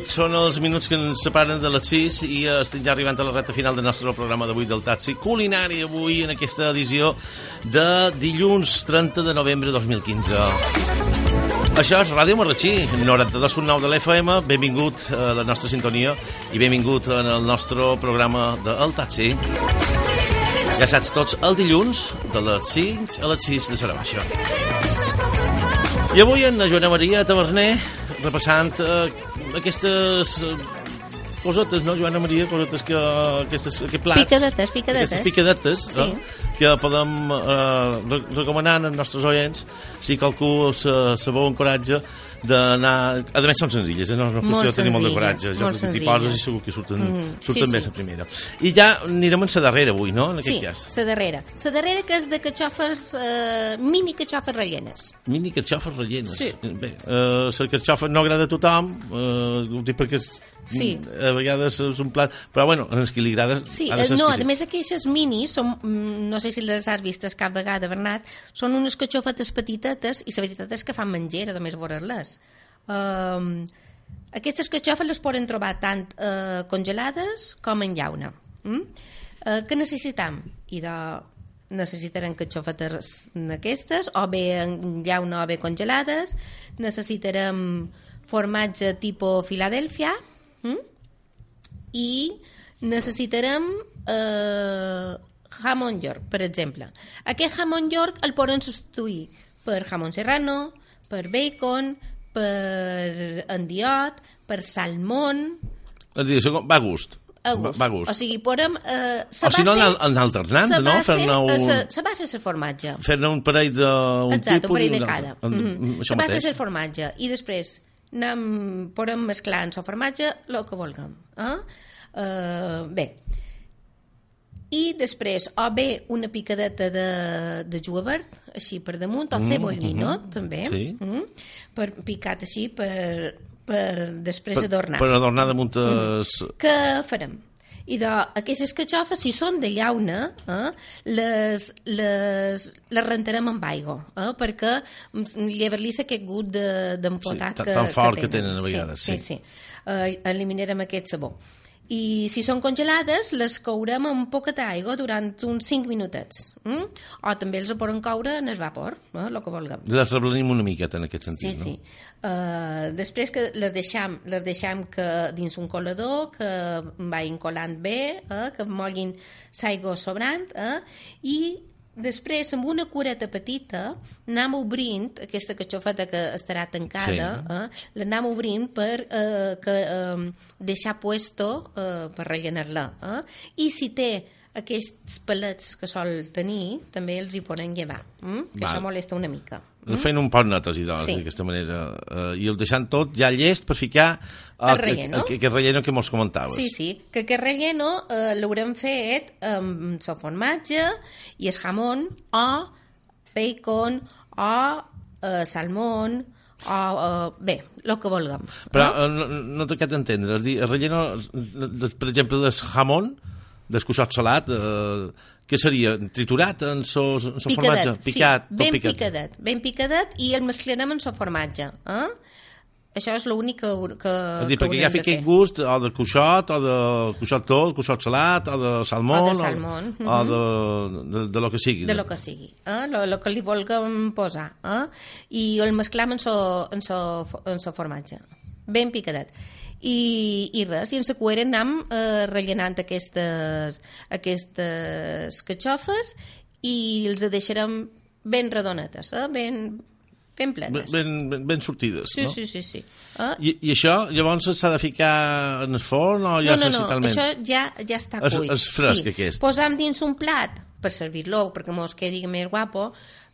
són els minuts que ens separen de les 6 i estem ja arribant a la recta final del nostre programa d'avui del taxi culinari avui en aquesta edició de dilluns 30 de novembre 2015. Això és Ràdio Marratxí, 92.9 de l'FM. Benvingut a la nostra sintonia i benvingut en el nostre programa del taxi. Ja saps tots, el dilluns de les 5 a les 6 de Sarabaixa I avui en Joana Maria Taverner repassant eh, aquestes eh, cosetes, no, Joana Maria? Cosetes que... Aquestes, aquests plats. Picadetes, picadetes. Aquestes picadetes, Sí. no? que podem eh, re- recomanar als nostres oients si qualcú se, se veu encoratge d'anar... A més, són senzilles, eh? no és una Molt qüestió de tenir molt de coratge. Jo molt crec que t'hi poses i segur que surten, Mhm, surten sí, bé sí. la primera. I ja anirem en la darrera avui, no?, en aquest Sí, cas. la darrera. La darrera que és de catxofes, eh, mini catxofes rellenes. Mini carxofes rellenes. Sí. Bé, eh, la carxofa no agrada a tothom, eh, ho dic perquè Sí. a vegades és un plat... Però bueno, a els que li agrada Sí, ha de eh, no, a més aquestes mini, són, mm, no sé si les has vistes cap vegada, Bernat, són unes catxofetes petitetes i la veritat és que fan menjera, només veure-les. Um, aquestes catxofes les poden trobar tant eh, congelades com en llauna. Mm? Eh, què necessitam? I de, necessitarem catxofetes aquestes, o bé en llauna o bé congelades, necessitarem formatge tipus Filadèlfia, mm? i necessitarem eh, jamón york, per exemple. Aquest jamón york el poden substituir per jamón serrano, per bacon, per endiot, per salmón, És a dir, va a gust. a gust. Va a gust. O sigui, podem... Eh, O si no, anar alternant, no? Fer-ne un- La base és el formatge. Fer-ne un parell d'un Exacte, tipus un parell de un cada. Mm Mm, -hmm. La base el formatge. I després anem, podem mesclar en el formatge el que vulguem. Eh? Uh, bé, i després o bé una picadeta de, de julivert així per damunt, o Mm, cebollino mhm. també Sí. mm, per picat així per, per després Per, adornar per adornar damunt es... què farem? I de, aquestes catxofes, si són de llauna, eh, les, les, les rentarem amb aigua, eh, perquè llevar-li aquest gust de- d'empotat Sí, que, tan fort que tenen a vegades, Sí, sí. sí. sí. Eh, eliminarem aquest sabor. I si són congelades, les courem amb poca d'aigua durant uns 5 minutets. Mm? O també els poden coure en el vapor, eh, el que vulguem. Les reblanim una miqueta en aquest sentit, Sí, sí. no? Uh, després que les deixam, les deixam que dins un colador que vagin colant bé, eh, que moguin l'aigua sobrant eh, i després amb una cureta petita anem obrint aquesta catxofeta que estarà tancada Sí. eh, l'anem obrint per eh, que, eh, deixar puesto eh, per rellenar-la eh? i si té aquests palets que sol tenir també els hi poden llevar mm? que Val. això molesta una mica Mm? Fent un poc notes i doncs, Sí. d'aquesta manera. Eh, I el deixant tot ja llest per ficar El relleno. que, que relleno que mos comentaves. Sí, sí, que aquest relleno eh, l'haurem fet amb el formatge i el jamón o bacon o eh, salmón o, eh, bé, el que vulguem. Però eh, no, no t'he acabat d'entendre. És dir, el relleno, per exemple, del jamón, del cuixot salat, eh, què seria? Triturat en so, en so formatge? Picat, sí, ben picat. picadet, ben picadet i el mesclarem en el formatge. Eh? Això és l'únic que, que, És dir, que perquè ja de fi aquest gust o de cuixot, o de cuixot tot, cuixot salat, o de salmón, O de salmón, o, o de, de, de, lo que sigui. de lo que sigui, eh? lo, lo que li vulguem posar eh? i el mesclam en so, en so, en so formatge ben picadet i, i res, i en la cuera eh, rellenant aquestes aquestes catxofes i els deixarem ben redonetes eh? ben, ben plenes ben, ben, ben sortides, sí, no? sí, sí, sí. Eh? I, I això, llavors, s'ha de ficar en el forn o ja no, no, no, això ja, ja està És- cuit. és fresc, sí. aquest. Posam dins un plat, per servir-lo, perquè mos quedi més guapo,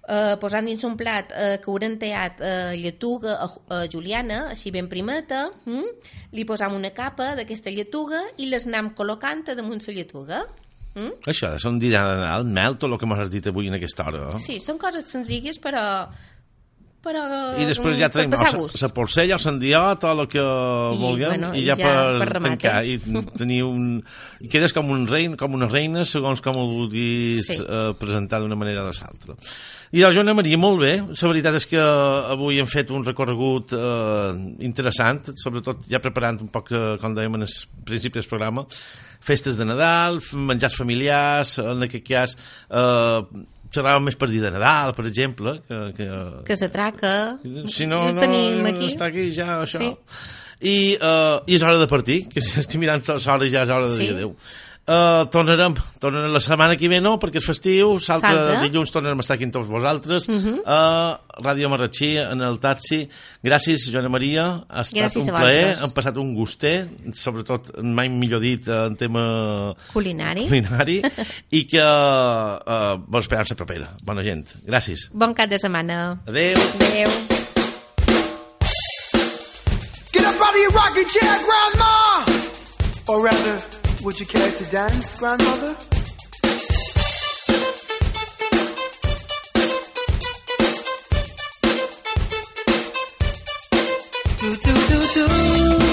eh, posant dins un plat eh, que haurem tallat eh, lletuga a, a juliana, així ben primeta, mm? li posam una capa d'aquesta lletuga i les anem col·locant damunt la lletuga. Mm? Això de ser un dinar de Nadal, mel, tot el que m'has dit avui en aquesta hora. No? Sí, són coses senzilles, però... però I després ja tenim la porcella, el sandiot, o el que vulguem, bueno, i i ja, ja per, per tancar. I tenir un... I quedes com un rei, com una reina, segons com ho vulguis Sí. eh, presentar d'una manera o de l'altra. I la Joana Maria, molt bé. La veritat és que avui hem fet un recorregut eh, interessant, sobretot ja preparant un poc, eh, com dèiem en el principi del programa, festes de Nadal, menjars familiars, en aquest cas eh, xerràvem més per dir de Nadal, per exemple, que, que, Que s'atraca. si no, no, tenim aquí. està aquí ja això. Sí. I, uh, I és hora de partir, que si estic mirant l'hora ja és hora de Sí. dir adéu. Uh, tornarem, tornarem la setmana que ve, no? Perquè és festiu, l'altre Salta. dilluns tornarem a estar aquí amb tots vosaltres. Mhm. a Ràdio Marratxí, en el taxi. Gràcies, Joana Maria. Ha estat Gràcies un plaer. vosaltres. Hem passat un gustet, sobretot, mai millor dit, en tema Culinari. culinari, (laughs) i que uh, bon esperança propera. Bona gent. Gràcies. Bon cap de setmana. Adéu. Adéu. Get up out of your rocking chair, Grandma! Or rather, would you care to dance, Grandmother? Do, do, do, do.